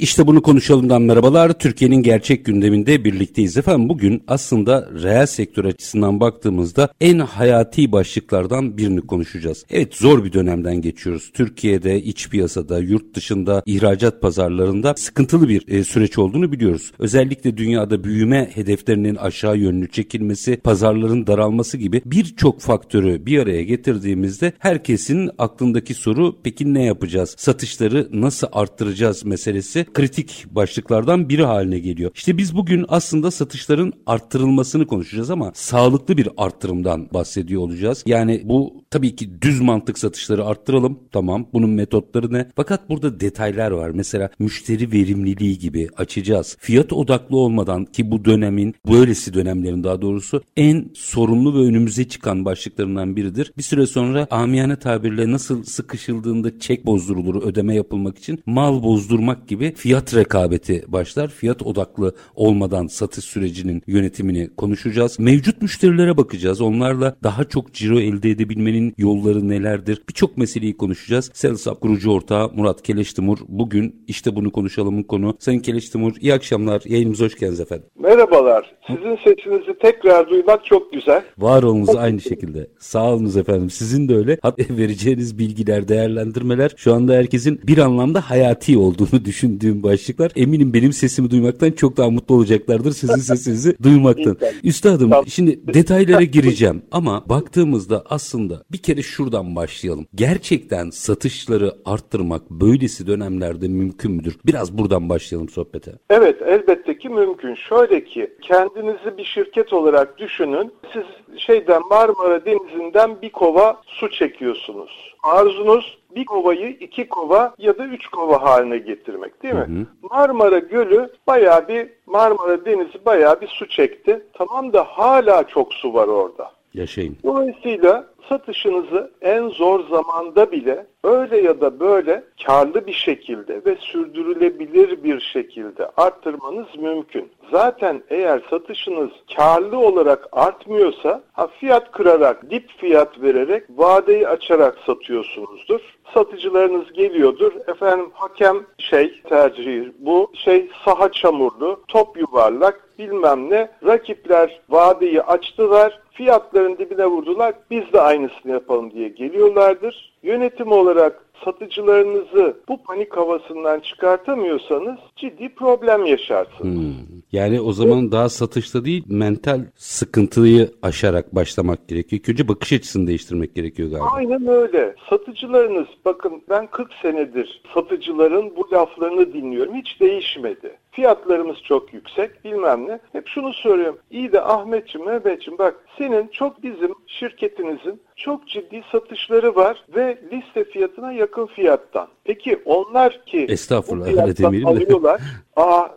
İşte bunu konuşalımdan merhabalar. Türkiye'nin gerçek gündeminde birlikteyiz efendim. Bugün aslında reel sektör açısından baktığımızda en hayati başlıklardan birini konuşacağız. Evet zor bir dönemden geçiyoruz. Türkiye'de, iç piyasada, yurt dışında, ihracat pazarlarında sıkıntılı bir e, süreç olduğunu biliyoruz. Özellikle dünyada büyüme hedeflerinin aşağı yönlü çekilmesi, pazarların daralması gibi birçok faktörü bir araya getirdiğimizde herkesin aklındaki soru peki ne yapacağız? Satışları nasıl arttıracağız meselesi kritik başlıklardan biri haline geliyor. İşte biz bugün aslında satışların arttırılmasını konuşacağız ama sağlıklı bir arttırımdan bahsediyor olacağız. Yani bu tabii ki düz mantık satışları arttıralım. Tamam. Bunun metotları ne? Fakat burada detaylar var. Mesela müşteri verimliliği gibi açacağız. Fiyat odaklı olmadan ki bu dönemin böylesi dönemlerin daha doğrusu en sorunlu ve önümüze çıkan başlıklarından biridir. Bir süre sonra amiyane tabirle nasıl sıkışıldığında çek bozdurulur ödeme yapılmak için mal bozdurmak gibi fiyat rekabeti başlar. Fiyat odaklı olmadan satış sürecinin yönetimini konuşacağız. Mevcut müşterilere bakacağız. Onlarla daha çok ciro elde edebilmenin yolları nelerdir? Birçok meseleyi konuşacağız. Selsap kurucu ortağı Murat Keleştimur. Bugün işte bunu konuşalımın konu. Sayın Keleştimur iyi akşamlar. Yayınımıza hoş geldiniz efendim. Merhabalar. Sizin sesinizi tekrar duymak çok güzel. Var olunuz aynı şekilde. Sağ olunuz efendim. Sizin de öyle. Hatta vereceğiniz bilgiler, değerlendirmeler şu anda herkesin bir anlamda hayati olduğunu düşündüğü düşündüğüm başlıklar. Eminim benim sesimi duymaktan çok daha mutlu olacaklardır sizin sesinizi duymaktan. Üstadım şimdi detaylara gireceğim ama baktığımızda aslında bir kere şuradan başlayalım. Gerçekten satışları arttırmak böylesi dönemlerde mümkün müdür? Biraz buradan başlayalım sohbete. Evet elbette ki mümkün. Şöyle ki kendinizi bir şirket olarak düşünün. Siz şeyden Marmara Denizi'nden bir kova su çekiyorsunuz. Arzunuz bir kovayı iki kova ya da üç kova haline getirmek değil mi? Hı hı. Marmara Gölü bayağı bir Marmara Denizi bayağı bir su çekti. Tamam da hala çok su var orada. Yaşayın. Dolayısıyla satışınızı en zor zamanda bile öyle ya da böyle karlı bir şekilde ve sürdürülebilir bir şekilde arttırmanız mümkün. Zaten eğer satışınız karlı olarak artmıyorsa ha fiyat kırarak, dip fiyat vererek, vadeyi açarak satıyorsunuzdur. Satıcılarınız geliyordur. Efendim hakem şey tercihi bu şey saha çamurlu, top yuvarlak bilmem ne. Rakipler vadeyi açtılar, fiyatların dibine vurdular. Biz de aynısını yapalım diye geliyorlardır. Yönetim olarak satıcılarınızı bu panik havasından çıkartamıyorsanız ciddi problem yaşarsınız. Hmm. Yani o zaman evet. daha satışta değil mental sıkıntıyı aşarak başlamak gerekiyor. Önce bakış açısını değiştirmek gerekiyor galiba. Aynen öyle. Satıcılarınız bakın ben 40 senedir satıcıların bu laflarını dinliyorum. Hiç değişmedi. Fiyatlarımız çok yüksek bilmem ne. Hep şunu söylüyorum. İyi de Ahmetciğim, Mehmetciğim bak senin çok bizim şirketinizin çok ciddi satışları var ve liste fiyatına yakın fiyattan. Peki onlar ki Estağfurullah, bu fiyattan alıyorlar. aa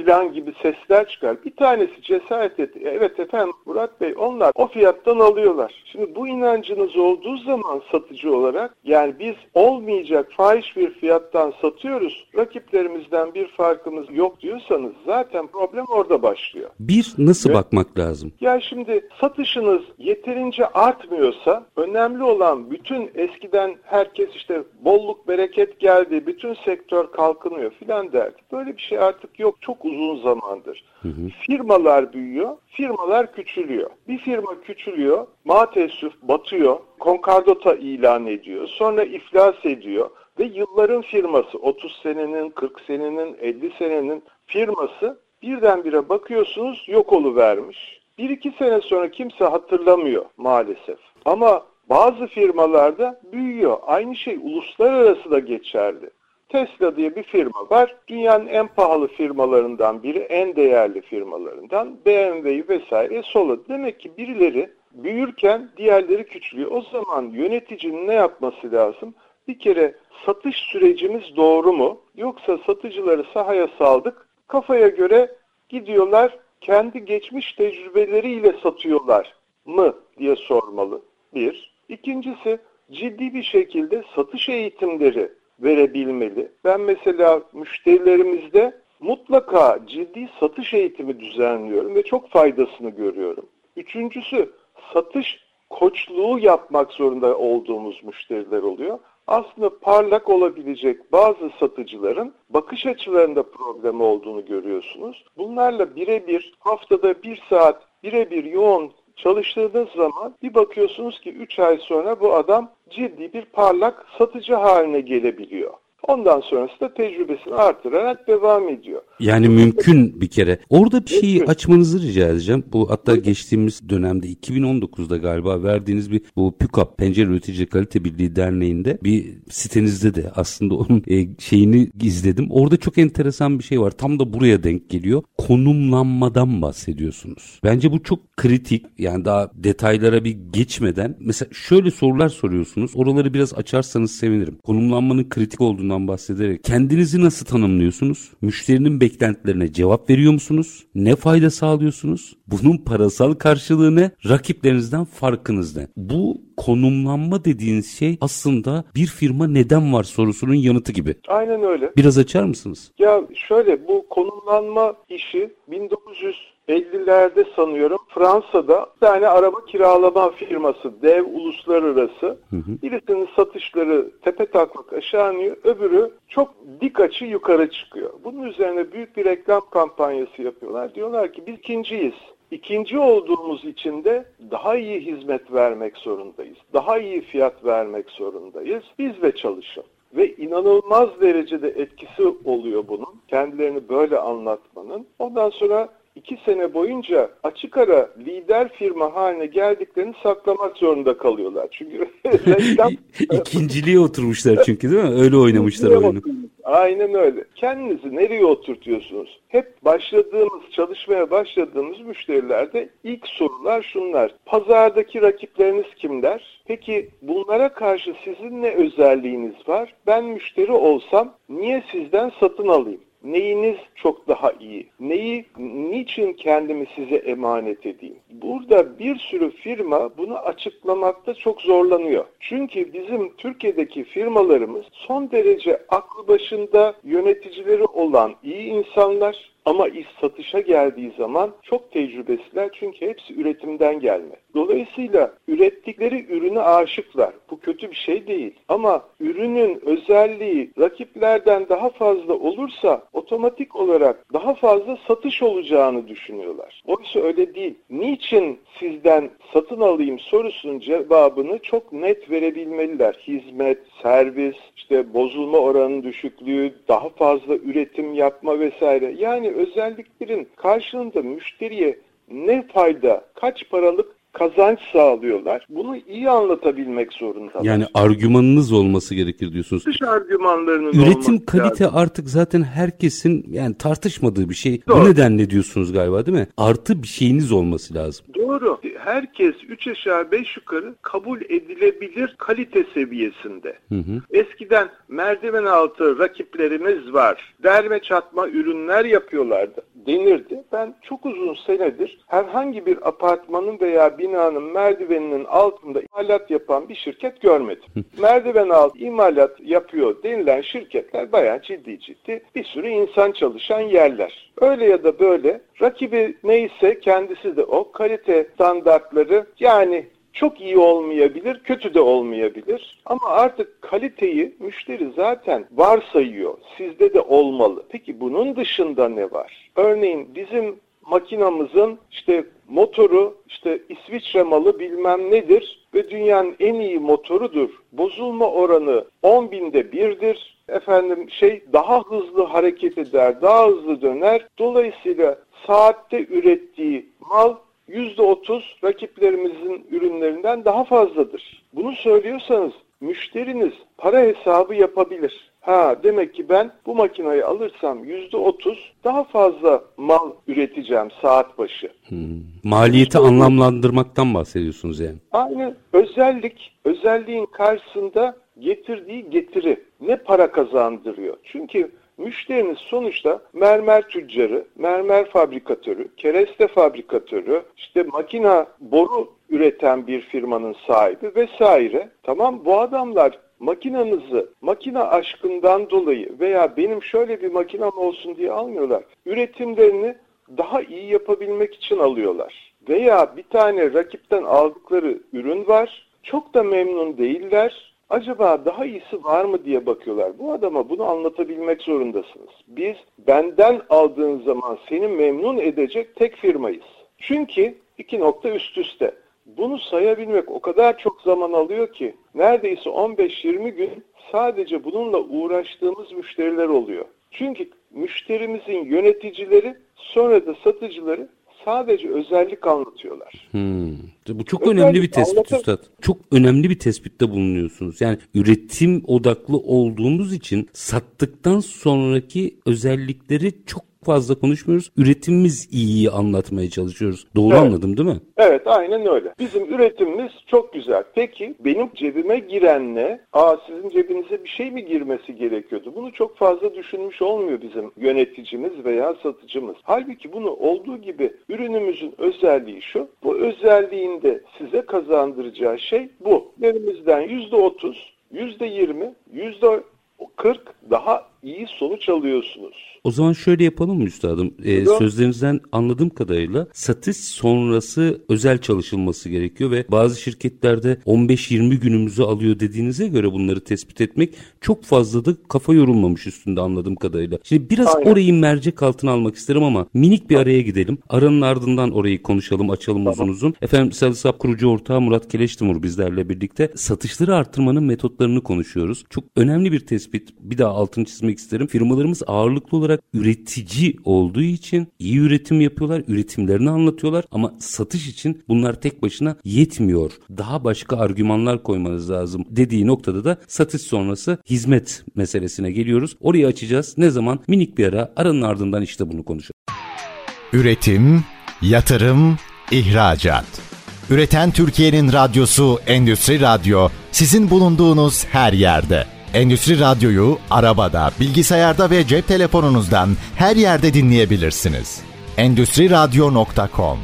filan gibi sesler çıkar. Bir tanesi cesaret etti. Evet efendim Murat Bey onlar o fiyattan alıyorlar. Şimdi bu inancınız olduğu zaman satıcı olarak yani biz olmayacak fahiş bir fiyattan satıyoruz. Rakiplerimizden bir farkımız yok diyorsanız zaten problem orada başlıyor. Bir nasıl evet. bakmak lazım? Ya şimdi satışınız yeterince artmıyorsa önemli olan bütün eskiden herkes işte bolluk bereket geldi, bütün sektör kalkınıyor filan derdi. Böyle bir şey artık yok çok uzun zamandır. Hı hı. Firmalar büyüyor, firmalar küçülüyor. Bir firma küçülüyor, maalesef batıyor, konkardota ilan ediyor, sonra iflas ediyor ve yılların firması 30 senenin, 40 senenin, 50 senenin firması birdenbire bakıyorsunuz yok vermiş. Bir iki sene sonra kimse hatırlamıyor maalesef. Ama bazı firmalarda büyüyor. Aynı şey uluslararası da geçerli. Tesla diye bir firma var. Dünyanın en pahalı firmalarından biri, en değerli firmalarından. BMW'yi vesaire soladı. Demek ki birileri büyürken diğerleri küçülüyor. O zaman yöneticinin ne yapması lazım? Bir kere satış sürecimiz doğru mu? Yoksa satıcıları sahaya saldık, kafaya göre gidiyorlar, kendi geçmiş tecrübeleriyle satıyorlar mı diye sormalı. Bir. İkincisi ciddi bir şekilde satış eğitimleri verebilmeli. Ben mesela müşterilerimizde mutlaka ciddi satış eğitimi düzenliyorum ve çok faydasını görüyorum. Üçüncüsü satış koçluğu yapmak zorunda olduğumuz müşteriler oluyor. Aslında parlak olabilecek bazı satıcıların bakış açılarında problem olduğunu görüyorsunuz. Bunlarla birebir haftada bir saat birebir yoğun çalıştırdığınız zaman bir bakıyorsunuz ki 3 ay sonra bu adam ciddi bir parlak satıcı haline gelebiliyor. Ondan sonrası da tecrübesini artırarak devam ediyor. Yani mümkün bir kere. Orada bir şeyi mümkün. açmanızı rica edeceğim. Bu hatta geçtiğimiz dönemde 2019'da galiba verdiğiniz bir bu PÜKAP Pencere Üretici Kalite Birliği Derneği'nde bir sitenizde de aslında onun e, şeyini izledim. Orada çok enteresan bir şey var. Tam da buraya denk geliyor. Konumlanmadan bahsediyorsunuz. Bence bu çok kritik. Yani daha detaylara bir geçmeden mesela şöyle sorular soruyorsunuz. Oraları biraz açarsanız sevinirim. Konumlanmanın kritik olduğunu olduğundan bahsederek kendinizi nasıl tanımlıyorsunuz? Müşterinin beklentilerine cevap veriyor musunuz? Ne fayda sağlıyorsunuz? Bunun parasal karşılığı ne? Rakiplerinizden farkınız ne? Bu konumlanma dediğiniz şey aslında bir firma neden var sorusunun yanıtı gibi. Aynen öyle. Biraz açar mısınız? Ya şöyle bu konumlanma işi 1900 50'lerde sanıyorum Fransa'da bir tane araba kiralama firması dev uluslararası hı hı. birisinin satışları tepe taklak aşağı iniyor öbürü çok dik açı yukarı çıkıyor. Bunun üzerine büyük bir reklam kampanyası yapıyorlar. Diyorlar ki biz ikinciyiz. İkinci olduğumuz için de daha iyi hizmet vermek zorundayız. Daha iyi fiyat vermek zorundayız. Biz ve çalışın. Ve inanılmaz derecede etkisi oluyor bunun. Kendilerini böyle anlatmanın. Ondan sonra iki sene boyunca açık ara lider firma haline geldiklerini saklamak zorunda kalıyorlar. Çünkü reklam... İkinciliğe oturmuşlar çünkü değil mi? Öyle oynamışlar oyunu. Aynen öyle. Kendinizi nereye oturtuyorsunuz? Hep başladığımız, çalışmaya başladığımız müşterilerde ilk sorular şunlar. Pazardaki rakipleriniz kimler? Peki bunlara karşı sizin ne özelliğiniz var? Ben müşteri olsam niye sizden satın alayım? Neyiniz çok daha iyi? Neyi, niçin kendimi size emanet edeyim? Burada bir sürü firma bunu açıklamakta çok zorlanıyor. Çünkü bizim Türkiye'deki firmalarımız son derece aklı başında yöneticileri olan iyi insanlar ama iş satışa geldiği zaman çok tecrübesiler çünkü hepsi üretimden gelme. Dolayısıyla ürettikleri ürüne aşıklar. Bu kötü bir şey değil. Ama ürünün özelliği rakiplerden daha fazla olursa otomatik olarak daha fazla satış olacağını düşünüyorlar. Oysa öyle değil. Niçin sizden satın alayım sorusunun cevabını çok net verebilmeliler. Hizmet, servis, işte bozulma oranının düşüklüğü, daha fazla üretim yapma vesaire. Yani özelliklerin karşılığında müşteriye ne fayda, kaç paralık kazanç sağlıyorlar. Bunu iyi anlatabilmek zorundalar. Yani argümanınız olması gerekir diyorsunuz. Dış argümanlarının Üretim kalite lazım. artık zaten herkesin yani tartışmadığı bir şey. Doğru. Bu nedenle diyorsunuz galiba değil mi? Artı bir şeyiniz olması lazım. Doğru. Herkes 3 aşağı 5 yukarı kabul edilebilir kalite seviyesinde. Hı hı. Eskiden merdiven altı rakiplerimiz var. Derme çatma ürünler yapıyorlardı denirdi. Ben çok uzun senedir herhangi bir apartmanın veya binanın merdiveninin altında imalat yapan bir şirket görmedim. Merdiven altı imalat yapıyor denilen şirketler bayağı ciddi ciddi bir sürü insan çalışan yerler. Öyle ya da böyle rakibi neyse kendisi de o kalite standartları yani çok iyi olmayabilir, kötü de olmayabilir. Ama artık kaliteyi müşteri zaten varsayıyor. Sizde de olmalı. Peki bunun dışında ne var? Örneğin bizim makinamızın işte motoru işte İsviçre malı bilmem nedir ve dünyanın en iyi motorudur. Bozulma oranı 10 binde birdir. Efendim şey daha hızlı hareket eder, daha hızlı döner. Dolayısıyla saatte ürettiği mal %30 rakiplerimizin ürünlerinden daha fazladır. Bunu söylüyorsanız müşteriniz para hesabı yapabilir. Ha demek ki ben bu makinayı alırsam %30 daha fazla mal üreteceğim saat başı. Hmm. Maliyeti işte, anlamlandırmaktan bahsediyorsunuz yani. Aynı özellik, özelliğin karşısında getirdiği getiri ne para kazandırıyor? Çünkü Müşteriniz sonuçta mermer tüccarı, mermer fabrikatörü, kereste fabrikatörü, işte makina boru üreten bir firmanın sahibi vesaire. Tamam bu adamlar makinanızı makina aşkından dolayı veya benim şöyle bir makinam olsun diye almıyorlar. Üretimlerini daha iyi yapabilmek için alıyorlar. Veya bir tane rakipten aldıkları ürün var. Çok da memnun değiller. Acaba daha iyisi var mı diye bakıyorlar. Bu adama bunu anlatabilmek zorundasınız. Biz benden aldığın zaman seni memnun edecek tek firmayız. Çünkü iki nokta üst üste. Bunu sayabilmek o kadar çok zaman alıyor ki neredeyse 15-20 gün sadece bununla uğraştığımız müşteriler oluyor. Çünkü müşterimizin yöneticileri sonra da satıcıları sadece özellik anlatıyorlar. Hmm. Bu çok özellik önemli bir tespit anlatır. üstad. Çok önemli bir tespitte bulunuyorsunuz. Yani üretim odaklı olduğumuz için sattıktan sonraki özellikleri çok fazla konuşmuyoruz. Üretimimiz iyiyi anlatmaya çalışıyoruz. Doğru evet. anladım değil mi? Evet aynen öyle. Bizim üretimimiz çok güzel. Peki benim cebime giren ne? Aa sizin cebinize bir şey mi girmesi gerekiyordu? Bunu çok fazla düşünmüş olmuyor bizim yöneticimiz veya satıcımız. Halbuki bunu olduğu gibi ürünümüzün özelliği şu. Bu özelliğinde size kazandıracağı şey bu. Yerimizden %30, %20, %40 daha iyi sonuç alıyorsunuz. O zaman şöyle yapalım mı üstadım? Ee, sözlerinizden anladığım kadarıyla satış sonrası özel çalışılması gerekiyor ve bazı şirketlerde 15-20 günümüzü alıyor dediğinize göre bunları tespit etmek çok fazla da kafa yorulmamış üstünde anladığım kadarıyla. Şimdi biraz Aynen. orayı mercek altına almak isterim ama minik bir araya gidelim. Aranın ardından orayı konuşalım, açalım tamam. uzun uzun. Efendim Salisap kurucu ortağı Murat Keleştimur bizlerle birlikte satışları arttırmanın metotlarını konuşuyoruz. Çok önemli bir tespit. Bir daha altını çizmek isterim. Firmalarımız ağırlıklı olarak üretici olduğu için iyi üretim yapıyorlar, üretimlerini anlatıyorlar ama satış için bunlar tek başına yetmiyor. Daha başka argümanlar koymanız lazım dediği noktada da satış sonrası hizmet meselesine geliyoruz. Orayı açacağız. Ne zaman? Minik bir ara. Aranın ardından işte bunu konuşalım. Üretim, yatırım, ihracat. Üreten Türkiye'nin radyosu Endüstri Radyo sizin bulunduğunuz her yerde. Endüstri Radyo'yu arabada, bilgisayarda ve cep telefonunuzdan her yerde dinleyebilirsiniz. Endüstri Radyo.com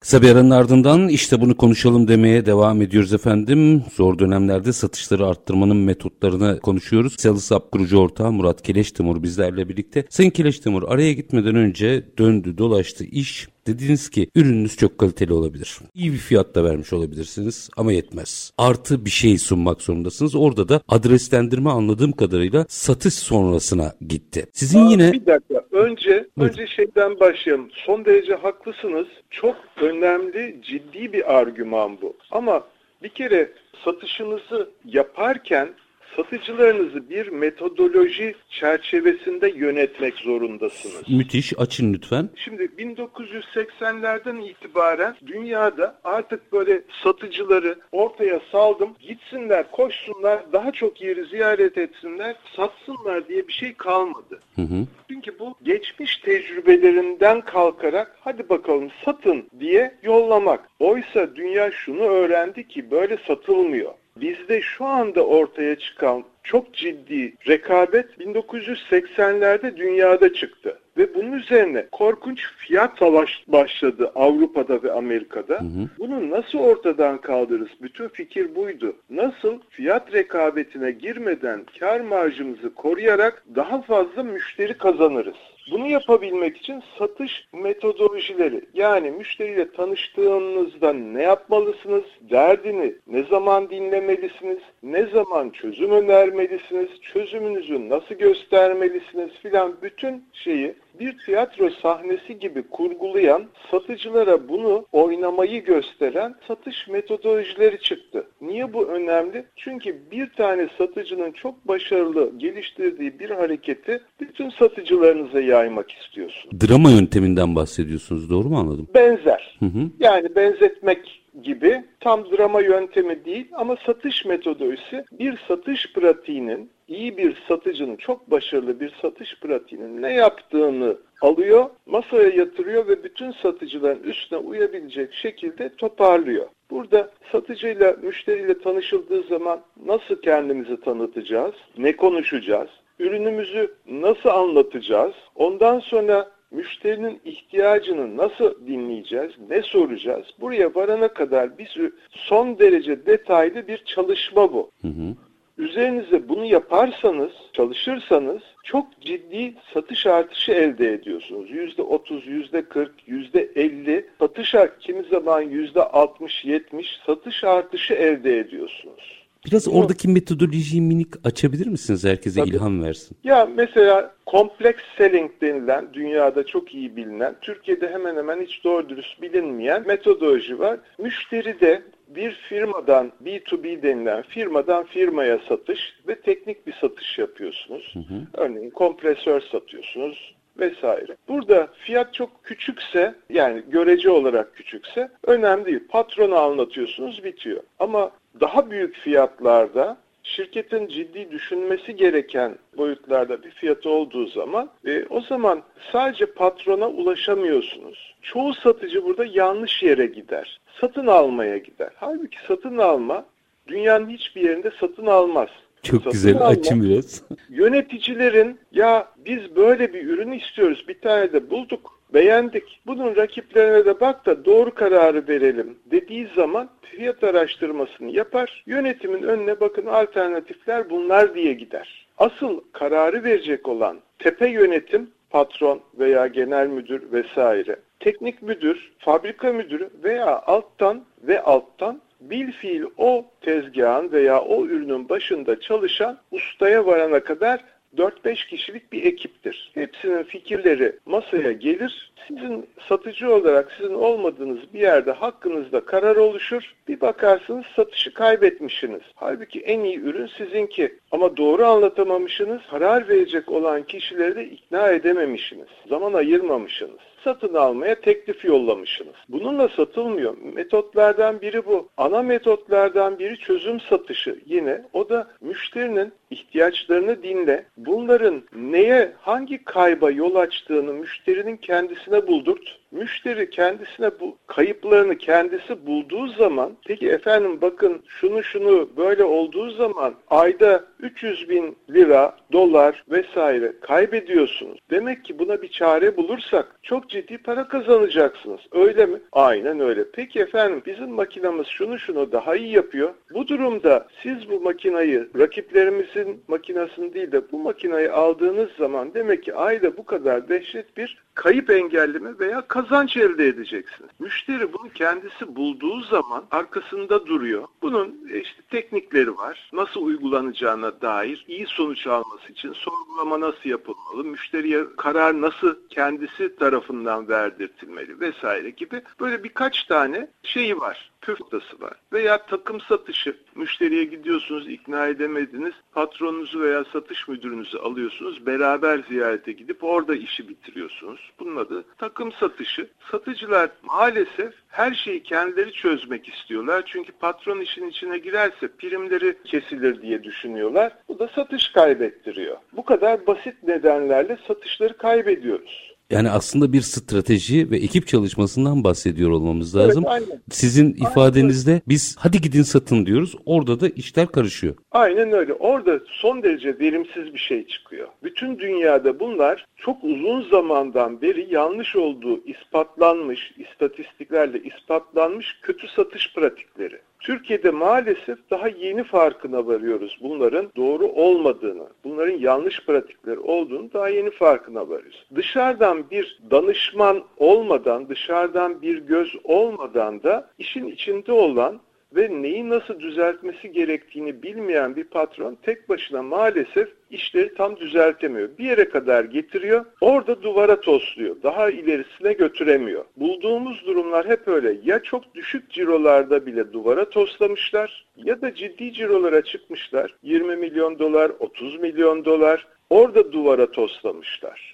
Kısa bir aranın ardından işte bunu konuşalım demeye devam ediyoruz efendim. Zor dönemlerde satışları arttırmanın metotlarını konuşuyoruz. Salisap kurucu ortağı Murat Keleştimur bizlerle birlikte. Sayın Keleştimur araya gitmeden önce döndü dolaştı iş Dediniz ki ürününüz çok kaliteli olabilir. İyi bir fiyat da vermiş olabilirsiniz ama yetmez. Artı bir şey sunmak zorundasınız. Orada da adreslendirme anladığım kadarıyla satış sonrasına gitti. Sizin Aa, yine... Bir dakika. Önce, önce şeyden başlayalım. Son derece haklısınız. Çok önemli, ciddi bir argüman bu. Ama bir kere satışınızı yaparken satıcılarınızı bir metodoloji çerçevesinde yönetmek zorundasınız. Müthiş açın lütfen. Şimdi 1980'lerden itibaren dünyada artık böyle satıcıları ortaya saldım. Gitsinler, koşsunlar, daha çok yeri ziyaret etsinler, satsınlar diye bir şey kalmadı. Hı hı. Çünkü bu geçmiş tecrübelerinden kalkarak hadi bakalım satın diye yollamak. Oysa dünya şunu öğrendi ki böyle satılmıyor. Bizde şu anda ortaya çıkan çok ciddi rekabet 1980'lerde dünyada çıktı. Ve bunun üzerine korkunç fiyat savaş başladı Avrupa'da ve Amerika'da. Hı hı. Bunu nasıl ortadan kaldırırız? Bütün fikir buydu. Nasıl fiyat rekabetine girmeden kar marjımızı koruyarak daha fazla müşteri kazanırız? Bunu yapabilmek için satış metodolojileri yani müşteriyle tanıştığınızda ne yapmalısınız, derdini ne zaman dinlemelisiniz, ne zaman çözüm önermelisiniz, çözümünüzü nasıl göstermelisiniz filan bütün şeyi bir tiyatro sahnesi gibi kurgulayan, satıcılara bunu oynamayı gösteren satış metodolojileri çıktı. Niye bu önemli? Çünkü bir tane satıcının çok başarılı geliştirdiği bir hareketi bütün satıcılarınıza yaymak istiyorsunuz. Drama yönteminden bahsediyorsunuz doğru mu anladım? Benzer. Hı hı. Yani benzetmek gibi tam drama yöntemi değil ama satış metodolojisi bir satış pratiğinin iyi bir satıcının çok başarılı bir satış pratiğinin ne yaptığını alıyor, masaya yatırıyor ve bütün satıcıların üstüne uyabilecek şekilde toparlıyor. Burada satıcıyla, müşteriyle tanışıldığı zaman nasıl kendimizi tanıtacağız, ne konuşacağız, ürünümüzü nasıl anlatacağız, ondan sonra müşterinin ihtiyacını nasıl dinleyeceğiz, ne soracağız? Buraya varana kadar bir son derece detaylı bir çalışma bu. Hı hı. Üzerinize bunu yaparsanız, çalışırsanız çok ciddi satış artışı elde ediyorsunuz. Yüzde otuz, yüzde kırk, yüzde elli satış kimi zaman yüzde altmış, yetmiş satış artışı elde ediyorsunuz. Biraz oradaki metodolojiyi minik açabilir misiniz? Herkese Tabii. ilham versin. Ya mesela complex selling denilen dünyada çok iyi bilinen, Türkiye'de hemen hemen hiç doğru dürüst bilinmeyen metodoloji var. Müşteri de bir firmadan B2B denilen firmadan firmaya satış ve teknik bir satış yapıyorsunuz. Hı hı. Örneğin kompresör satıyorsunuz vesaire. Burada fiyat çok küçükse yani görece olarak küçükse önemli değil. Patronu anlatıyorsunuz bitiyor. Ama daha büyük fiyatlarda şirketin ciddi düşünmesi gereken boyutlarda bir fiyatı olduğu zaman e, o zaman sadece patrona ulaşamıyorsunuz. Çoğu satıcı burada yanlış yere gider. Satın almaya gider. Halbuki satın alma dünyanın hiçbir yerinde satın almaz. Çok satın güzel alma, açım biraz. Yöneticilerin ya biz böyle bir ürün istiyoruz bir tane de bulduk beğendik. Bunun rakiplerine de bak da doğru kararı verelim dediği zaman fiyat araştırmasını yapar. Yönetimin önüne bakın alternatifler bunlar diye gider. Asıl kararı verecek olan tepe yönetim patron veya genel müdür vesaire, teknik müdür, fabrika müdürü veya alttan ve alttan bil fiil o tezgahın veya o ürünün başında çalışan ustaya varana kadar 4-5 kişilik bir ekiptir. Hepsinin fikirleri masaya gelir. Sizin satıcı olarak sizin olmadığınız bir yerde hakkınızda karar oluşur. Bir bakarsınız satışı kaybetmişsiniz. Halbuki en iyi ürün sizinki. Ama doğru anlatamamışsınız. Karar verecek olan kişileri de ikna edememişsiniz. Zaman ayırmamışsınız satın almaya teklif yollamışsınız. Bununla satılmıyor. Metotlardan biri bu. Ana metotlardan biri çözüm satışı. Yine o da müşterinin ihtiyaçlarını dinle. Bunların neye, hangi kayba yol açtığını müşterinin kendisine buldurt. Müşteri kendisine bu kayıplarını kendisi bulduğu zaman peki efendim bakın şunu şunu böyle olduğu zaman ayda 300 bin lira, dolar vesaire kaybediyorsunuz. Demek ki buna bir çare bulursak çok ciddi para kazanacaksınız. Öyle mi? Aynen öyle. Peki efendim bizim makinamız şunu şunu daha iyi yapıyor. Bu durumda siz bu makinayı rakiplerimizin makinasını değil de bu makinayı aldığınız zaman demek ki ayda bu kadar dehşet bir kayıp engelleme veya kazanç elde edeceksiniz. Müşteri bunu kendisi bulduğu zaman arkasında duruyor. Bunun işte teknikleri var. Nasıl uygulanacağına dair iyi sonuç alması için sorgulama nasıl yapılmalı, müşteriye karar nasıl kendisi tarafından verdirtilmeli vesaire gibi böyle birkaç tane şeyi var püf var. Veya takım satışı. Müşteriye gidiyorsunuz, ikna edemediniz. Patronunuzu veya satış müdürünüzü alıyorsunuz. Beraber ziyarete gidip orada işi bitiriyorsunuz. Bunun adı takım satışı. Satıcılar maalesef her şeyi kendileri çözmek istiyorlar. Çünkü patron işin içine girerse primleri kesilir diye düşünüyorlar. Bu da satış kaybettiriyor. Bu kadar basit nedenlerle satışları kaybediyoruz. Yani aslında bir strateji ve ekip çalışmasından bahsediyor olmamız lazım. Evet, aynen. Sizin ifadenizde biz hadi gidin satın diyoruz. Orada da işler karışıyor. Aynen öyle. Orada son derece verimsiz bir şey çıkıyor. Bütün dünyada bunlar çok uzun zamandan beri yanlış olduğu ispatlanmış, istatistiklerle ispatlanmış kötü satış pratikleri. Türkiye'de maalesef daha yeni farkına varıyoruz bunların doğru olmadığını, bunların yanlış pratikler olduğunu daha yeni farkına varıyoruz. Dışarıdan bir danışman olmadan, dışarıdan bir göz olmadan da işin içinde olan ve neyi nasıl düzeltmesi gerektiğini bilmeyen bir patron tek başına maalesef işleri tam düzeltemiyor. Bir yere kadar getiriyor, orada duvara tosluyor. Daha ilerisine götüremiyor. Bulduğumuz durumlar hep öyle. Ya çok düşük cirolarda bile duvara toslamışlar ya da ciddi cirolara çıkmışlar. 20 milyon dolar, 30 milyon dolar orada duvara toslamışlar.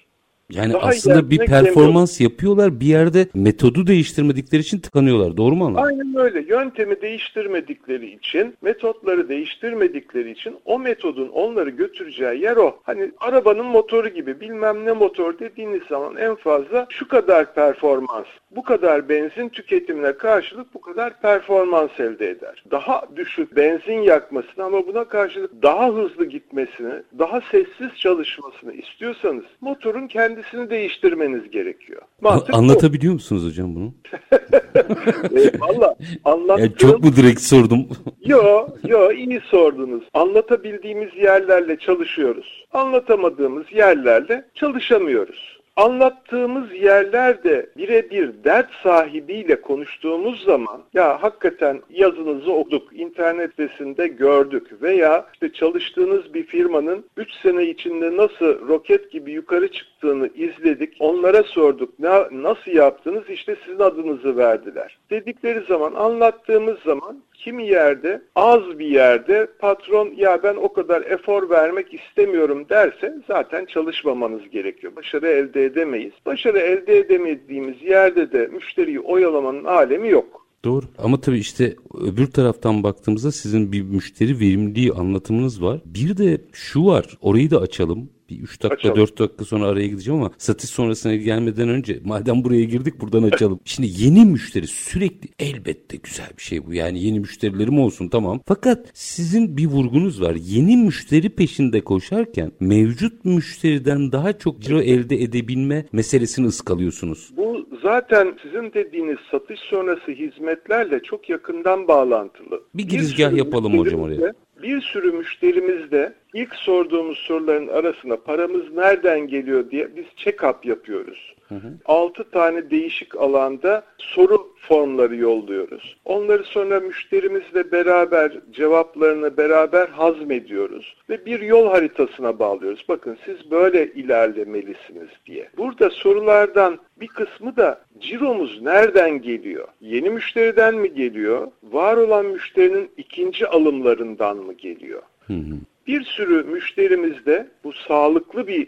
Yani Daha aslında bir performans gelmiyor. yapıyorlar bir yerde metodu değiştirmedikleri için tıkanıyorlar. Doğru mu anladın? Aynen öyle. Yöntemi değiştirmedikleri için, metotları değiştirmedikleri için o metodun onları götüreceği yer o. Hani arabanın motoru gibi bilmem ne motor dediğiniz zaman en fazla şu kadar performans, bu kadar benzin tüketimine karşılık bu kadar performans elde eder. Daha düşük benzin yakmasını ama buna karşılık daha hızlı gitmesini, daha sessiz çalışmasını istiyorsanız motorun kendisini değiştirmeniz gerekiyor. Mantık Anlatabiliyor bu. musunuz hocam bunu? e, Valla anlattım. Ya çok mu direkt sordum? yo yo iyi sordunuz. Anlatabildiğimiz yerlerle çalışıyoruz. Anlatamadığımız yerlerle çalışamıyoruz. Anlattığımız yerlerde birebir dert sahibiyle konuştuğumuz zaman ya hakikaten yazınızı okuduk, internet sitesinde gördük veya işte çalıştığınız bir firmanın 3 sene içinde nasıl roket gibi yukarı çıktığını izledik. Onlara sorduk ne, nasıl yaptınız işte sizin adınızı verdiler. Dedikleri zaman anlattığımız zaman kimi yerde az bir yerde patron ya ben o kadar efor vermek istemiyorum derse zaten çalışmamanız gerekiyor. Başarı elde edemeyiz. Başarı elde edemediğimiz yerde de müşteriyi oyalamanın alemi yok. Doğru ama tabii işte öbür taraftan baktığımızda sizin bir müşteri verimliliği anlatımınız var. Bir de şu var orayı da açalım bir 3 dakika açalım. 4 dakika sonra araya gideceğim ama satış sonrasına gelmeden önce madem buraya girdik buradan açalım. Şimdi yeni müşteri sürekli elbette güzel bir şey bu. Yani yeni müşterilerim olsun tamam. Fakat sizin bir vurgunuz var. Yeni müşteri peşinde koşarken mevcut müşteriden daha çok ciro elde edebilme meselesini ıskalıyorsunuz. Bu zaten sizin dediğiniz satış sonrası hizmetlerle çok yakından bağlantılı. Bir girizgah yapalım hocam oraya bir sürü müşterimiz de ilk sorduğumuz soruların arasında paramız nereden geliyor diye biz check-up yapıyoruz. Hı hı. 6 tane değişik alanda soru formları yolluyoruz. Onları sonra müşterimizle beraber cevaplarını beraber hazmediyoruz ve bir yol haritasına bağlıyoruz. Bakın siz böyle ilerlemelisiniz diye. Burada sorulardan bir kısmı da ciromuz nereden geliyor? Yeni müşteriden mi geliyor? Var olan müşterinin ikinci alımlarından mı geliyor? Hı hı. Bir sürü müşterimiz de bu sağlıklı bir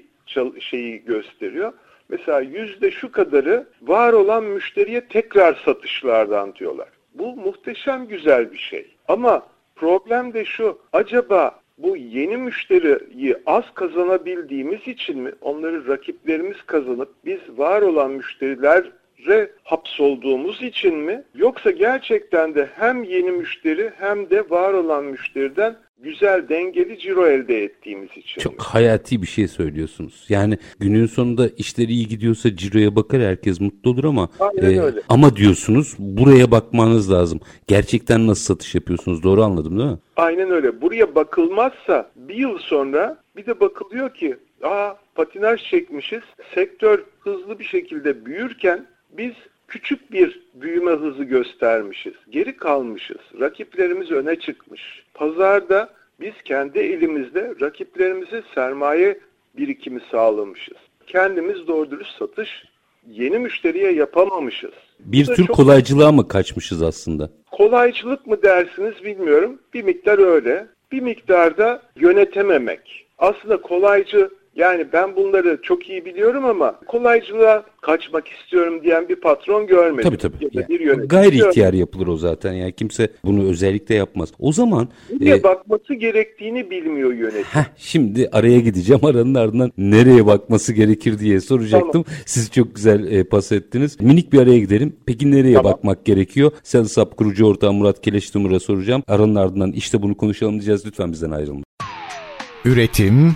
şeyi gösteriyor. Mesela yüzde şu kadarı var olan müşteriye tekrar satışlardan diyorlar. Bu muhteşem güzel bir şey. Ama problem de şu, acaba bu yeni müşteriyi az kazanabildiğimiz için mi onları rakiplerimiz kazanıp biz var olan müşterilere hapsolduğumuz için mi yoksa gerçekten de hem yeni müşteri hem de var olan müşteriden güzel dengeli ciro elde ettiğimiz için. Çok hayati bir şey söylüyorsunuz. Yani günün sonunda işleri iyi gidiyorsa ciroya bakar herkes mutlu olur ama e, ama diyorsunuz buraya bakmanız lazım. Gerçekten nasıl satış yapıyorsunuz? Doğru anladım değil mi? Aynen öyle. Buraya bakılmazsa bir yıl sonra bir de bakılıyor ki aa patinaj çekmişiz. Sektör hızlı bir şekilde büyürken biz küçük bir büyüme hızı göstermişiz. Geri kalmışız. Rakiplerimiz öne çıkmış. Pazarda biz kendi elimizde rakiplerimize sermaye birikimi sağlamışız. Kendimiz doğru dürüst satış yeni müşteriye yapamamışız. Bir tür çok... kolaycılığa mı kaçmışız aslında? Kolaycılık mı dersiniz bilmiyorum. Bir miktar öyle. Bir miktarda yönetememek. Aslında kolaycı yani ben bunları çok iyi biliyorum ama kolaycılığa kaçmak istiyorum diyen bir patron görmedim. Tabii tabii. Ya bir yani, gayri ihtiyar yapılır o zaten. Yani kimse bunu özellikle yapmaz. O zaman nereye e, bakması gerektiğini bilmiyor yönetim. Heh, şimdi araya gideceğim. Aranın ardından nereye bakması gerekir diye soracaktım. Tamam. Siz çok güzel e, pas ettiniz. Minik bir araya gidelim. Peki nereye tamam. bakmak gerekiyor? Selsap kurucu ortağı Murat Keleştimur'a soracağım. Aranın ardından işte bunu konuşalım diyeceğiz. Lütfen bizden ayrılmayın. Üretim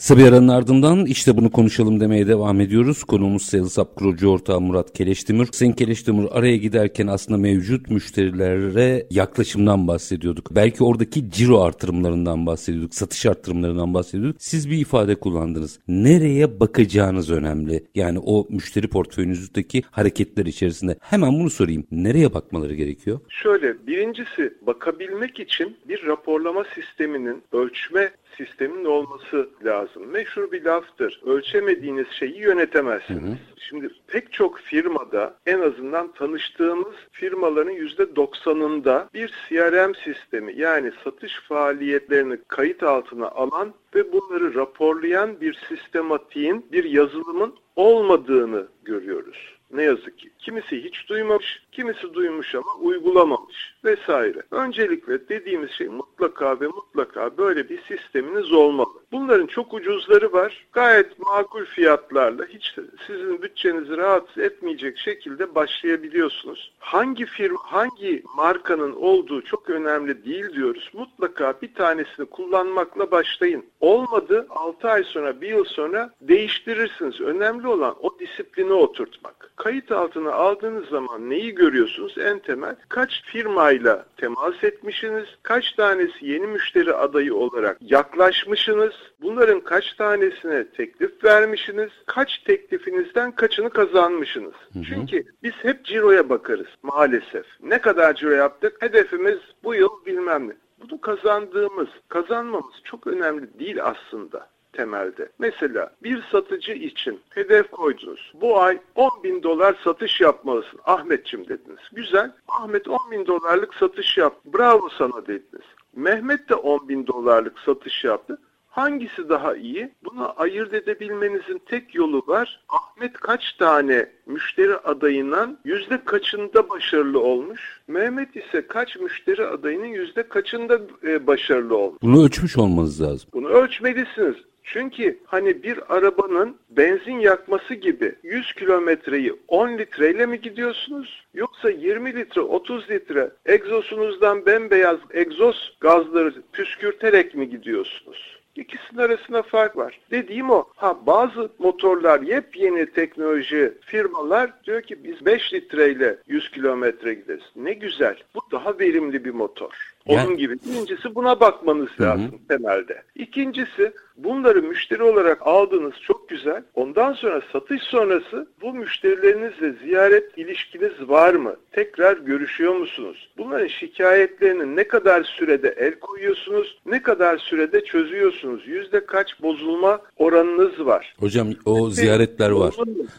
Kısa bir aranın ardından işte bunu konuşalım demeye devam ediyoruz. Konuğumuz Sales Up kurucu ortağı Murat Keleştimur. Sayın Keleştimur araya giderken aslında mevcut müşterilere yaklaşımdan bahsediyorduk. Belki oradaki ciro artırımlarından bahsediyorduk, satış artırımlarından bahsediyorduk. Siz bir ifade kullandınız. Nereye bakacağınız önemli. Yani o müşteri portföyünüzdeki hareketler içerisinde. Hemen bunu sorayım. Nereye bakmaları gerekiyor? Şöyle birincisi bakabilmek için bir raporlama sisteminin ölçme sistemin olması lazım. Meşhur bir laftır. Ölçemediğiniz şeyi yönetemezsiniz. Hı hı. Şimdi pek çok firmada en azından tanıştığımız firmaların %90'ında bir CRM sistemi yani satış faaliyetlerini kayıt altına alan ve bunları raporlayan bir sistematiğin, bir yazılımın olmadığını görüyoruz. Ne yazık ki. Kimisi hiç duymamış, kimisi duymuş ama uygulamamış vesaire. Öncelikle dediğimiz şey mutlaka ve mutlaka böyle bir sisteminiz olmalı. Bunların çok ucuzları var. Gayet makul fiyatlarla hiç sizin bütçenizi rahatsız etmeyecek şekilde başlayabiliyorsunuz. Hangi firma, hangi markanın olduğu çok önemli değil diyoruz. Mutlaka bir tanesini kullanmakla başlayın. Olmadı 6 ay sonra, bir yıl sonra değiştirirsiniz. Önemli olan o disiplini oturtmak. Kayıt altına aldığınız zaman neyi görüyorsunuz? En temel kaç firmayla temas etmişsiniz? Kaç tanesi yeni müşteri adayı olarak yaklaşmışsınız? Bunların kaç tanesine teklif vermişsiniz? Kaç teklifinizden kaçını kazanmışsınız? Hı hı. Çünkü biz hep ciroya bakarız maalesef. Ne kadar ciro yaptık? Hedefimiz bu yıl bilmem ne. Bunu kazandığımız, kazanmamız çok önemli değil aslında temelde. Mesela bir satıcı için hedef koydunuz. Bu ay 10 bin dolar satış yapmalısın Ahmetçim dediniz. Güzel. Ahmet 10 bin dolarlık satış yaptı. Bravo sana dediniz. Mehmet de 10 bin dolarlık satış yaptı. Hangisi daha iyi? Bunu ayırt edebilmenizin tek yolu var. Ahmet kaç tane müşteri adayından yüzde kaçında başarılı olmuş? Mehmet ise kaç müşteri adayının yüzde kaçında e, başarılı olmuş? Bunu ölçmüş olmanız lazım. Bunu ölçmelisiniz. Çünkü hani bir arabanın benzin yakması gibi 100 kilometreyi 10 litreyle mi gidiyorsunuz? Yoksa 20 litre 30 litre egzosunuzdan bembeyaz egzoz gazları püskürterek mi gidiyorsunuz? İkisinin arasında fark var. Dediğim o. Ha bazı motorlar yepyeni teknoloji firmalar diyor ki biz 5 litreyle 100 kilometre gideriz. Ne güzel. Bu daha verimli bir motor. Onun yani... gibi. Birincisi buna bakmanız lazım Hı-hı. temelde. İkincisi bunları müşteri olarak aldığınız çok güzel. Ondan sonra satış sonrası bu müşterilerinizle ziyaret ilişkiniz var mı? Tekrar görüşüyor musunuz? Bunların şikayetlerini ne kadar sürede el koyuyorsunuz? Ne kadar sürede çözüyorsunuz? Yüzde kaç bozulma oranınız var? Hocam o ziyaretler var.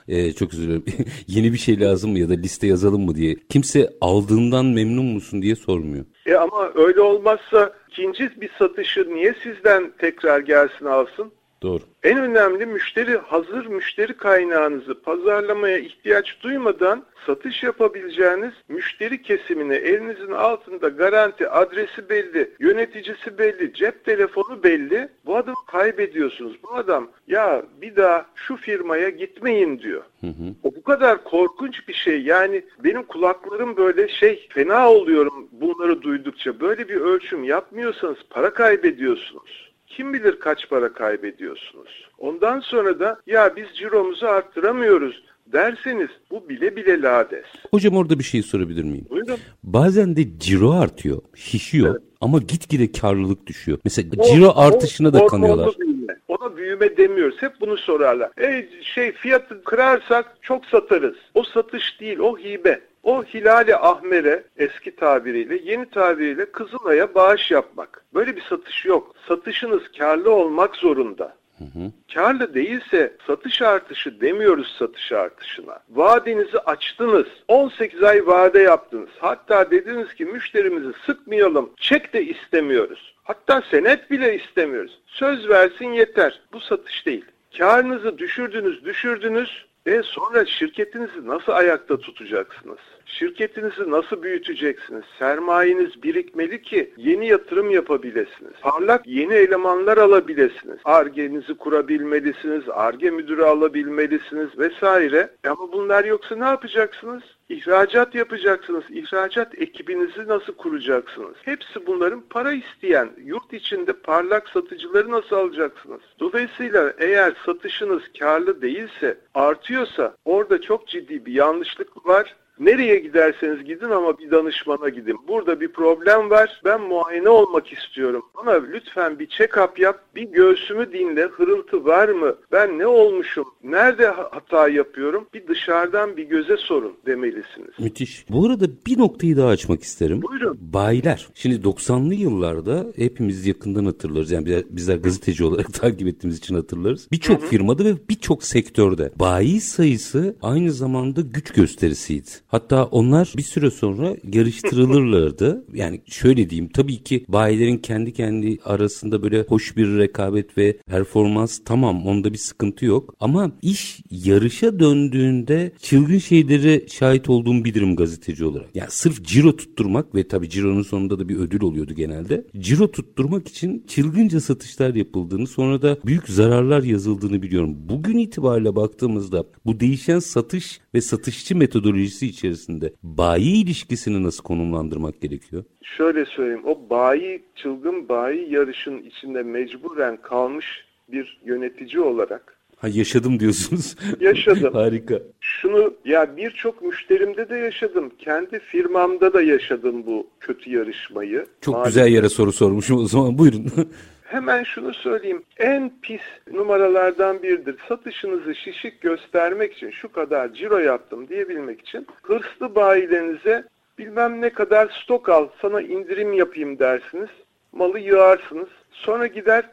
Ee, çok özür dilerim. Yeni bir şey lazım mı ya da liste yazalım mı diye. Kimse aldığından memnun musun diye sormuyor. E ama öyle olmazsa ikinci bir satışı niye sizden tekrar gelsin alsın? Doğru. En önemli müşteri hazır müşteri kaynağınızı pazarlamaya ihtiyaç duymadan satış yapabileceğiniz müşteri kesimine elinizin altında garanti adresi belli, yöneticisi belli, cep telefonu belli. Bu adamı kaybediyorsunuz. Bu adam ya bir daha şu firmaya gitmeyin diyor. Hı hı. O bu kadar korkunç bir şey. Yani benim kulaklarım böyle şey fena oluyorum bunları duydukça. Böyle bir ölçüm yapmıyorsanız para kaybediyorsunuz. Kim bilir kaç para kaybediyorsunuz. Ondan sonra da ya biz ciromuzu arttıramıyoruz derseniz bu bile bile lades. Hocam orada bir şey sorabilir miyim? Buyurun. Bazen de ciro artıyor, şişiyor evet. ama gitgide karlılık düşüyor. Mesela o, ciro artışına o, da kanıyorlar. Büyüme. Ona büyüme demiyoruz. Hep bunu sorarlar. E, şey fiyatı kırarsak çok satarız. O satış değil, o hibe. O Hilali Ahmer'e eski tabiriyle, yeni tabiriyle Kızılay'a bağış yapmak. Böyle bir satış yok. Satışınız karlı olmak zorunda. Hı hı. Karlı değilse satış artışı demiyoruz satış artışına. Vadenizi açtınız. 18 ay vade yaptınız. Hatta dediniz ki müşterimizi sıkmayalım. Çek de istemiyoruz. Hatta senet bile istemiyoruz. Söz versin yeter. Bu satış değil. Karınızı düşürdünüz, düşürdünüz. E sonra şirketinizi nasıl ayakta tutacaksınız? Şirketinizi nasıl büyüteceksiniz? Sermayeniz birikmeli ki yeni yatırım yapabilirsiniz. Parlak yeni elemanlar alabilirsiniz. Argenizi kurabilmelisiniz, arge müdürü alabilmelisiniz vesaire. Ama bunlar yoksa ne yapacaksınız? İhracat yapacaksınız. İhracat ekibinizi nasıl kuracaksınız? Hepsi bunların para isteyen, yurt içinde parlak satıcıları nasıl alacaksınız? Dolayısıyla eğer satışınız karlı değilse, artıyorsa orada çok ciddi bir yanlışlık var Nereye giderseniz gidin ama bir danışmana gidin. Burada bir problem var. Ben muayene olmak istiyorum. Bana lütfen bir check-up yap. Bir göğsümü dinle. Hırıltı var mı? Ben ne olmuşum? Nerede hata yapıyorum? Bir dışarıdan bir göze sorun demelisiniz. Müthiş. Bu arada bir noktayı daha açmak isterim. Buyurun. Bayiler. Şimdi 90'lı yıllarda hepimiz yakından hatırlarız. Yani bizler gazeteci olarak takip ettiğimiz için hatırlarız. Birçok firmada ve birçok sektörde bayi sayısı aynı zamanda güç gösterisiydi. Hatta onlar bir süre sonra yarıştırılırlardı. yani şöyle diyeyim tabii ki bayilerin kendi kendi arasında böyle hoş bir rekabet ve performans tamam onda bir sıkıntı yok. Ama iş yarışa döndüğünde çılgın şeylere şahit olduğum bilirim gazeteci olarak. Yani sırf ciro tutturmak ve tabii cironun sonunda da bir ödül oluyordu genelde. Ciro tutturmak için çılgınca satışlar yapıldığını sonra da büyük zararlar yazıldığını biliyorum. Bugün itibariyle baktığımızda bu değişen satış ve satışçı metodolojisi içerisinde bayi ilişkisini nasıl konumlandırmak gerekiyor? Şöyle söyleyeyim. O bayi, çılgın bayi yarışın içinde mecburen kalmış bir yönetici olarak Ha yaşadım diyorsunuz. Yaşadım. Harika. Şunu ya birçok müşterimde de yaşadım. Kendi firmamda da yaşadım bu kötü yarışmayı. Çok Maalesef. güzel yere soru sormuşum o zaman buyurun. Hemen şunu söyleyeyim. En pis numaralardan biridir. Satışınızı şişik göstermek için şu kadar ciro yaptım diyebilmek için hırslı bayilerinize bilmem ne kadar stok al sana indirim yapayım dersiniz. Malı yığarsınız. Sonra gider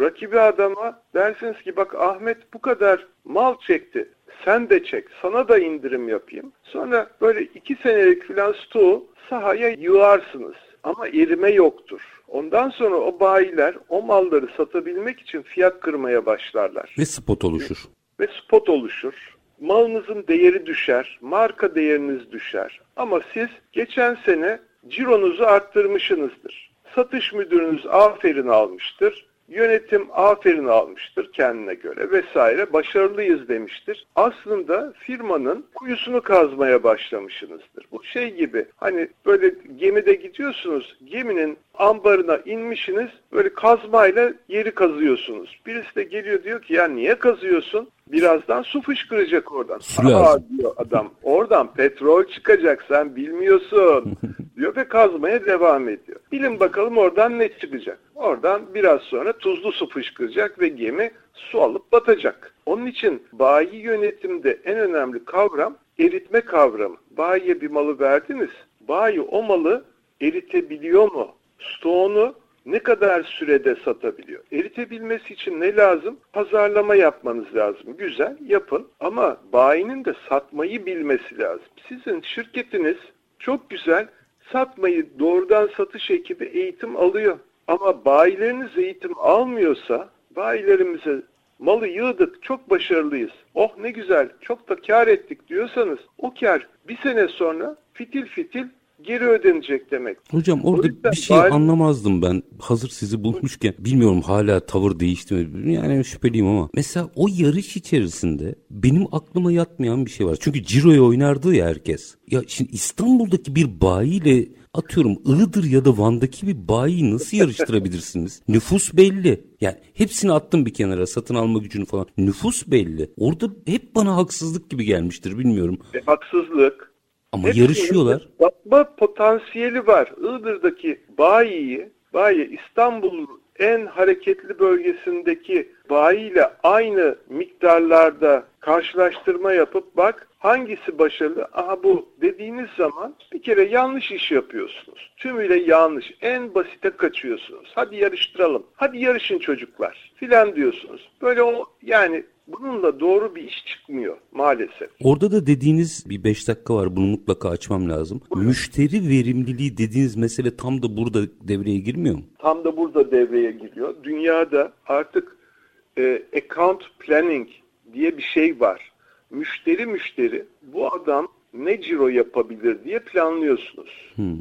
rakibi adama dersiniz ki bak Ahmet bu kadar mal çekti. Sen de çek. Sana da indirim yapayım. Sonra böyle iki senelik filan stoğu sahaya yığarsınız. Ama erime yoktur. Ondan sonra o bayiler o malları satabilmek için fiyat kırmaya başlarlar. Ve spot oluşur. Ve spot oluşur. Malınızın değeri düşer, marka değeriniz düşer. Ama siz geçen sene cironuzu arttırmışsınızdır. Satış müdürünüz aferin almıştır. Yönetim aferin almıştır kendine göre vesaire başarılıyız demiştir. Aslında firmanın kuyusunu kazmaya başlamışsınızdır. Bu şey gibi hani böyle gemide gidiyorsunuz geminin ambarına inmişsiniz böyle kazmayla yeri kazıyorsunuz. Birisi de geliyor diyor ki ya niye kazıyorsun? Birazdan su fışkıracak oradan. Su lazım. diyor adam. Oradan petrol çıkacak sen bilmiyorsun. diyor ve kazmaya devam ediyor. Bilin bakalım oradan ne çıkacak. Oradan biraz sonra tuzlu su fışkıracak ve gemi su alıp batacak. Onun için bayi yönetimde en önemli kavram eritme kavramı. Bayiye bir malı verdiniz. Bayi o malı eritebiliyor mu? Stoğunu ne kadar sürede satabiliyor? Eritebilmesi için ne lazım? Pazarlama yapmanız lazım. Güzel, yapın. Ama bayinin de satmayı bilmesi lazım. Sizin şirketiniz çok güzel satmayı doğrudan satış ekibi eğitim alıyor. Ama bayileriniz eğitim almıyorsa bayilerimize malı yığdık çok başarılıyız. Oh ne güzel çok da kar ettik diyorsanız o kar bir sene sonra fitil fitil geri ödenecek demek. Hocam orada bir şey bari... anlamazdım ben. Hazır sizi bulmuşken bilmiyorum hala tavır değişti mi? Yani şüpheliyim ama. Mesela o yarış içerisinde benim aklıma yatmayan bir şey var. Çünkü Ciro'ya oynardı ya herkes. Ya şimdi İstanbul'daki bir bayiyle atıyorum Iğdır ya da Van'daki bir bayi nasıl yarıştırabilirsiniz? Nüfus belli. Yani hepsini attım bir kenara satın alma gücünü falan. Nüfus belli. Orada hep bana haksızlık gibi gelmiştir bilmiyorum. E, haksızlık. Ama Hepsinin yarışıyorlar. Satma potansiyeli var. Iğdır'daki bayiyi, bayi İstanbul en hareketli bölgesindeki bayiyle aynı miktarlarda karşılaştırma yapıp bak hangisi başarılı? Aha bu dediğiniz zaman bir kere yanlış iş yapıyorsunuz. Tümüyle yanlış. En basite kaçıyorsunuz. Hadi yarıştıralım. Hadi yarışın çocuklar filan diyorsunuz. Böyle o yani bununla doğru bir iş çıkmıyor maalesef. Orada da dediğiniz bir 5 dakika var bunu mutlaka açmam lazım. Buyurun. Müşteri verimliliği dediğiniz mesele tam da burada devreye girmiyor mu? Tam da burada devreye giriyor. Dünyada artık e, account planning diye bir şey var. Müşteri müşteri bu adam ne ciro yapabilir diye planlıyorsunuz. Hmm.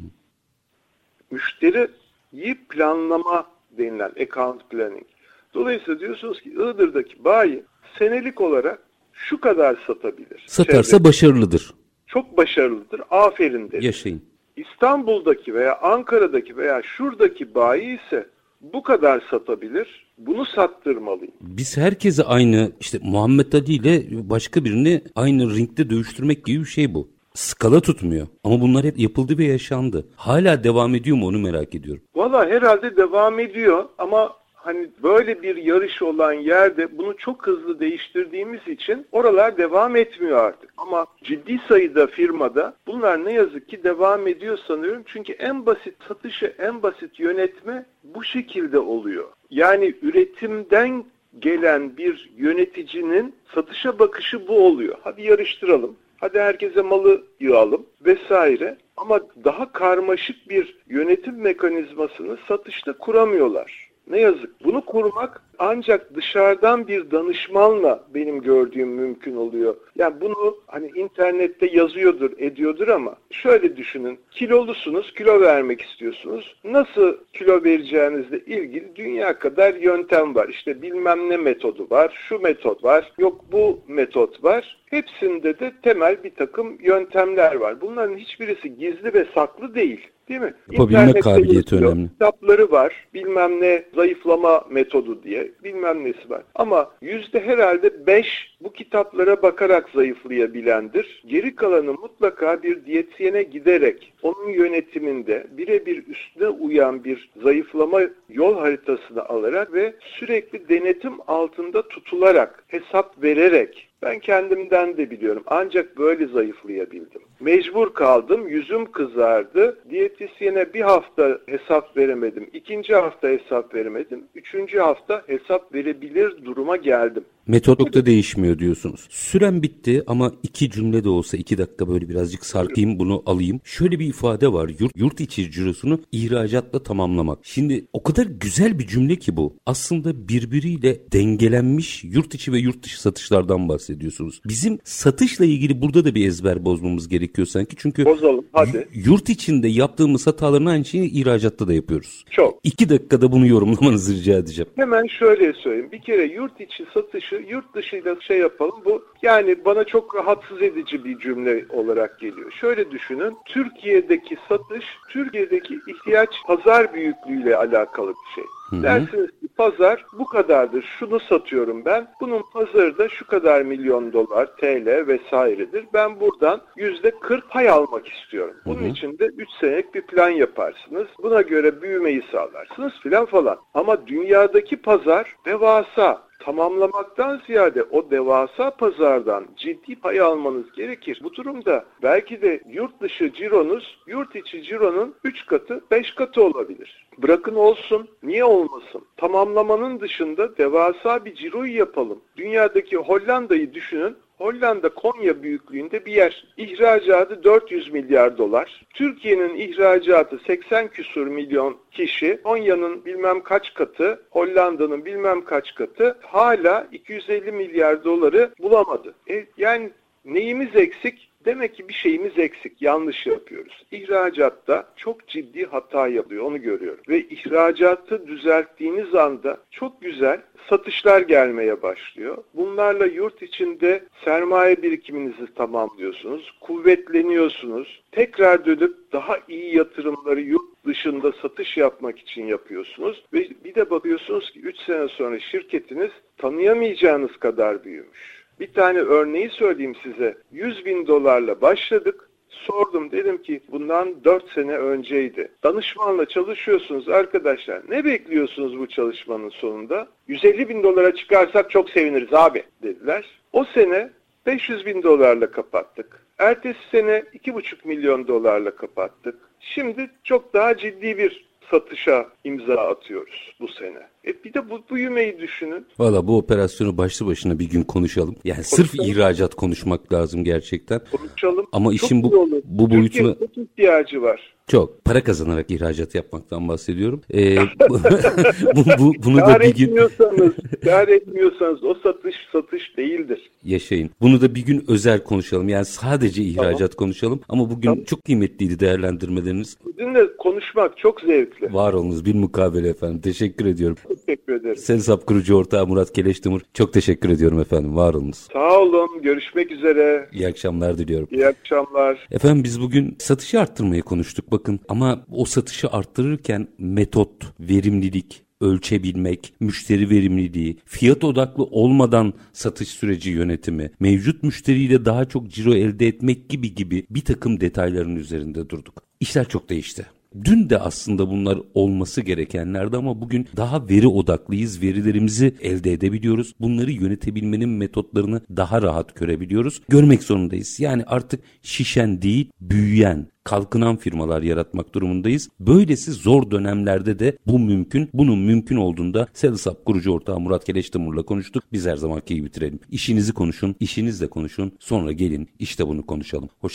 Müşteriyi planlama denilen account planning. Dolayısıyla diyorsunuz ki Iğdır'daki bayi senelik olarak şu kadar satabilir. Satarsa Çevre. başarılıdır. Çok başarılıdır. Aferin derim. Yaşayın. İstanbul'daki veya Ankara'daki veya şuradaki bayi ise bu kadar satabilir. Bunu sattırmalıyım. Biz herkese aynı işte Muhammed Ali ile başka birini aynı ringde dövüştürmek gibi bir şey bu. skala tutmuyor. Ama bunlar hep yapıldı ve yaşandı. Hala devam ediyor mu onu merak ediyorum. Valla herhalde devam ediyor ama hani böyle bir yarış olan yerde bunu çok hızlı değiştirdiğimiz için oralar devam etmiyor artık. Ama ciddi sayıda firmada bunlar ne yazık ki devam ediyor sanıyorum. Çünkü en basit satışı, en basit yönetme bu şekilde oluyor. Yani üretimden gelen bir yöneticinin satışa bakışı bu oluyor. Hadi yarıştıralım. Hadi herkese malı yığalım vesaire. Ama daha karmaşık bir yönetim mekanizmasını satışta kuramıyorlar. Ne yazık. Bunu kurmak ancak dışarıdan bir danışmanla benim gördüğüm mümkün oluyor. Yani bunu hani internette yazıyordur, ediyordur ama şöyle düşünün. Kilolusunuz, kilo vermek istiyorsunuz. Nasıl kilo vereceğinizle ilgili dünya kadar yöntem var. İşte bilmem ne metodu var, şu metot var, yok bu metot var. Hepsinde de temel bir takım yöntemler var. Bunların hiçbirisi gizli ve saklı değil. Değil mi? Yapabilme İnternette kabiliyeti yazıyor, önemli. Kitapları var. Bilmem ne zayıflama metodu diye. Bilmem nesi var. Ama yüzde herhalde beş bu kitaplara bakarak zayıflayabilendir. Geri kalanı mutlaka bir diyetisyene giderek onun yönetiminde birebir üstüne uyan bir zayıflama yol haritasını alarak ve sürekli denetim altında tutularak, hesap vererek ben kendimden de biliyorum. Ancak böyle zayıflayabildim. Mecbur kaldım, yüzüm kızardı. Diyetisyene bir hafta hesap veremedim. ikinci hafta hesap veremedim. Üçüncü hafta hesap verebilir duruma geldim. Metot da değişmiyor diyorsunuz. Süren bitti ama iki cümle de olsa iki dakika böyle birazcık sarkayım bunu alayım. Şöyle bir ifade var. Yurt, yurt içi cirosunu ihracatla tamamlamak. Şimdi o kadar güzel bir cümle ki bu. Aslında birbiriyle dengelenmiş yurt içi ve yurt dışı satışlardan bahsediyorsunuz. Bizim satışla ilgili burada da bir ezber bozmamız gerekiyor sanki. Çünkü Bozalım hadi. yurt içinde yaptığımız hataların aynı şeyi ihracatta da yapıyoruz. Çok. İki dakikada bunu yorumlamanızı rica edeceğim. Hemen şöyle söyleyeyim. Bir kere yurt içi satışı yurt dışıyla şey yapalım. Bu yani bana çok rahatsız edici bir cümle olarak geliyor. Şöyle düşünün. Türkiye'deki satış, Türkiye'deki ihtiyaç pazar büyüklüğüyle alakalı bir şey. Hı-hı. Dersiniz ki pazar bu kadardır. Şunu satıyorum ben. Bunun pazarı da şu kadar milyon dolar, TL vesairedir. Ben buradan yüzde 40 pay almak istiyorum. Bunun Hı-hı. için de 3 senelik bir plan yaparsınız. Buna göre büyümeyi sağlarsınız filan falan. Ama dünyadaki pazar devasa tamamlamaktan ziyade o devasa pazardan ciddi pay almanız gerekir. Bu durumda belki de yurt dışı cironuz yurt içi cironun 3 katı 5 katı olabilir. Bırakın olsun. Niye olmasın? Tamamlamanın dışında devasa bir ciroyu yapalım. Dünyadaki Hollanda'yı düşünün. Hollanda Konya büyüklüğünde bir yer. İhracatı 400 milyar dolar. Türkiye'nin ihracatı 80 küsur milyon kişi. Konya'nın bilmem kaç katı, Hollanda'nın bilmem kaç katı hala 250 milyar doları bulamadı. E, yani neyimiz eksik? Demek ki bir şeyimiz eksik, yanlış yapıyoruz. İhracatta çok ciddi hata yapıyor, onu görüyorum. Ve ihracatı düzelttiğiniz anda çok güzel satışlar gelmeye başlıyor. Bunlarla yurt içinde sermaye birikiminizi tamamlıyorsunuz, kuvvetleniyorsunuz. Tekrar dönüp daha iyi yatırımları yurt dışında satış yapmak için yapıyorsunuz. Ve bir de bakıyorsunuz ki 3 sene sonra şirketiniz tanıyamayacağınız kadar büyümüş. Bir tane örneği söyleyeyim size. 100 bin dolarla başladık. Sordum dedim ki bundan 4 sene önceydi. Danışmanla çalışıyorsunuz arkadaşlar. Ne bekliyorsunuz bu çalışmanın sonunda? 150 bin dolara çıkarsak çok seviniriz abi dediler. O sene 500 bin dolarla kapattık. Ertesi sene 2,5 milyon dolarla kapattık. Şimdi çok daha ciddi bir satışa imza atıyoruz bu sene. E bir de bu büyümeyi düşünün. Valla bu operasyonu başlı başına bir gün konuşalım. Yani konuşalım. sırf ihracat konuşmak lazım gerçekten. Konuşalım. Ama Çok işin bu, bu boyutuna... Türkiye'nin ihtiyacı var. Çok. Para kazanarak ihracat yapmaktan bahsediyorum. Ee, bu, bu, bunu da bir gün... Etmiyorsanız, kar etmiyorsanız o satış satış değildir. Yaşayın. Bunu da bir gün özel konuşalım. Yani sadece ihracat tamam. konuşalım. Ama bugün tamam. çok kıymetliydi değerlendirmeleriniz. Sizinle konuşmak çok zevkli. Var olunuz bir mukabele efendim. Teşekkür ediyorum. Teşekkür ederim. Sensap kurucu ortağı Murat Keleştimur. Çok teşekkür ediyorum efendim. Var olunuz. Sağ olun. Görüşmek üzere. İyi akşamlar diliyorum. İyi akşamlar. Efendim biz bugün satışı arttırmayı konuştuk bakın. Ama o satışı arttırırken metot, verimlilik, ölçebilmek, müşteri verimliliği, fiyat odaklı olmadan satış süreci yönetimi, mevcut müşteriyle daha çok ciro elde etmek gibi gibi bir takım detayların üzerinde durduk. İşler çok değişti. Dün de aslında bunlar olması gerekenlerdi ama bugün daha veri odaklıyız. Verilerimizi elde edebiliyoruz. Bunları yönetebilmenin metotlarını daha rahat görebiliyoruz. Görmek zorundayız. Yani artık şişen değil, büyüyen, kalkınan firmalar yaratmak durumundayız. Böylesi zor dönemlerde de bu mümkün. Bunun mümkün olduğunda Salisap kurucu ortağı Murat Keleştimur'la konuştuk. Biz her zamanki gibi bitirelim. İşinizi konuşun, işinizle konuşun. Sonra gelin işte bunu konuşalım. Hoşçakalın.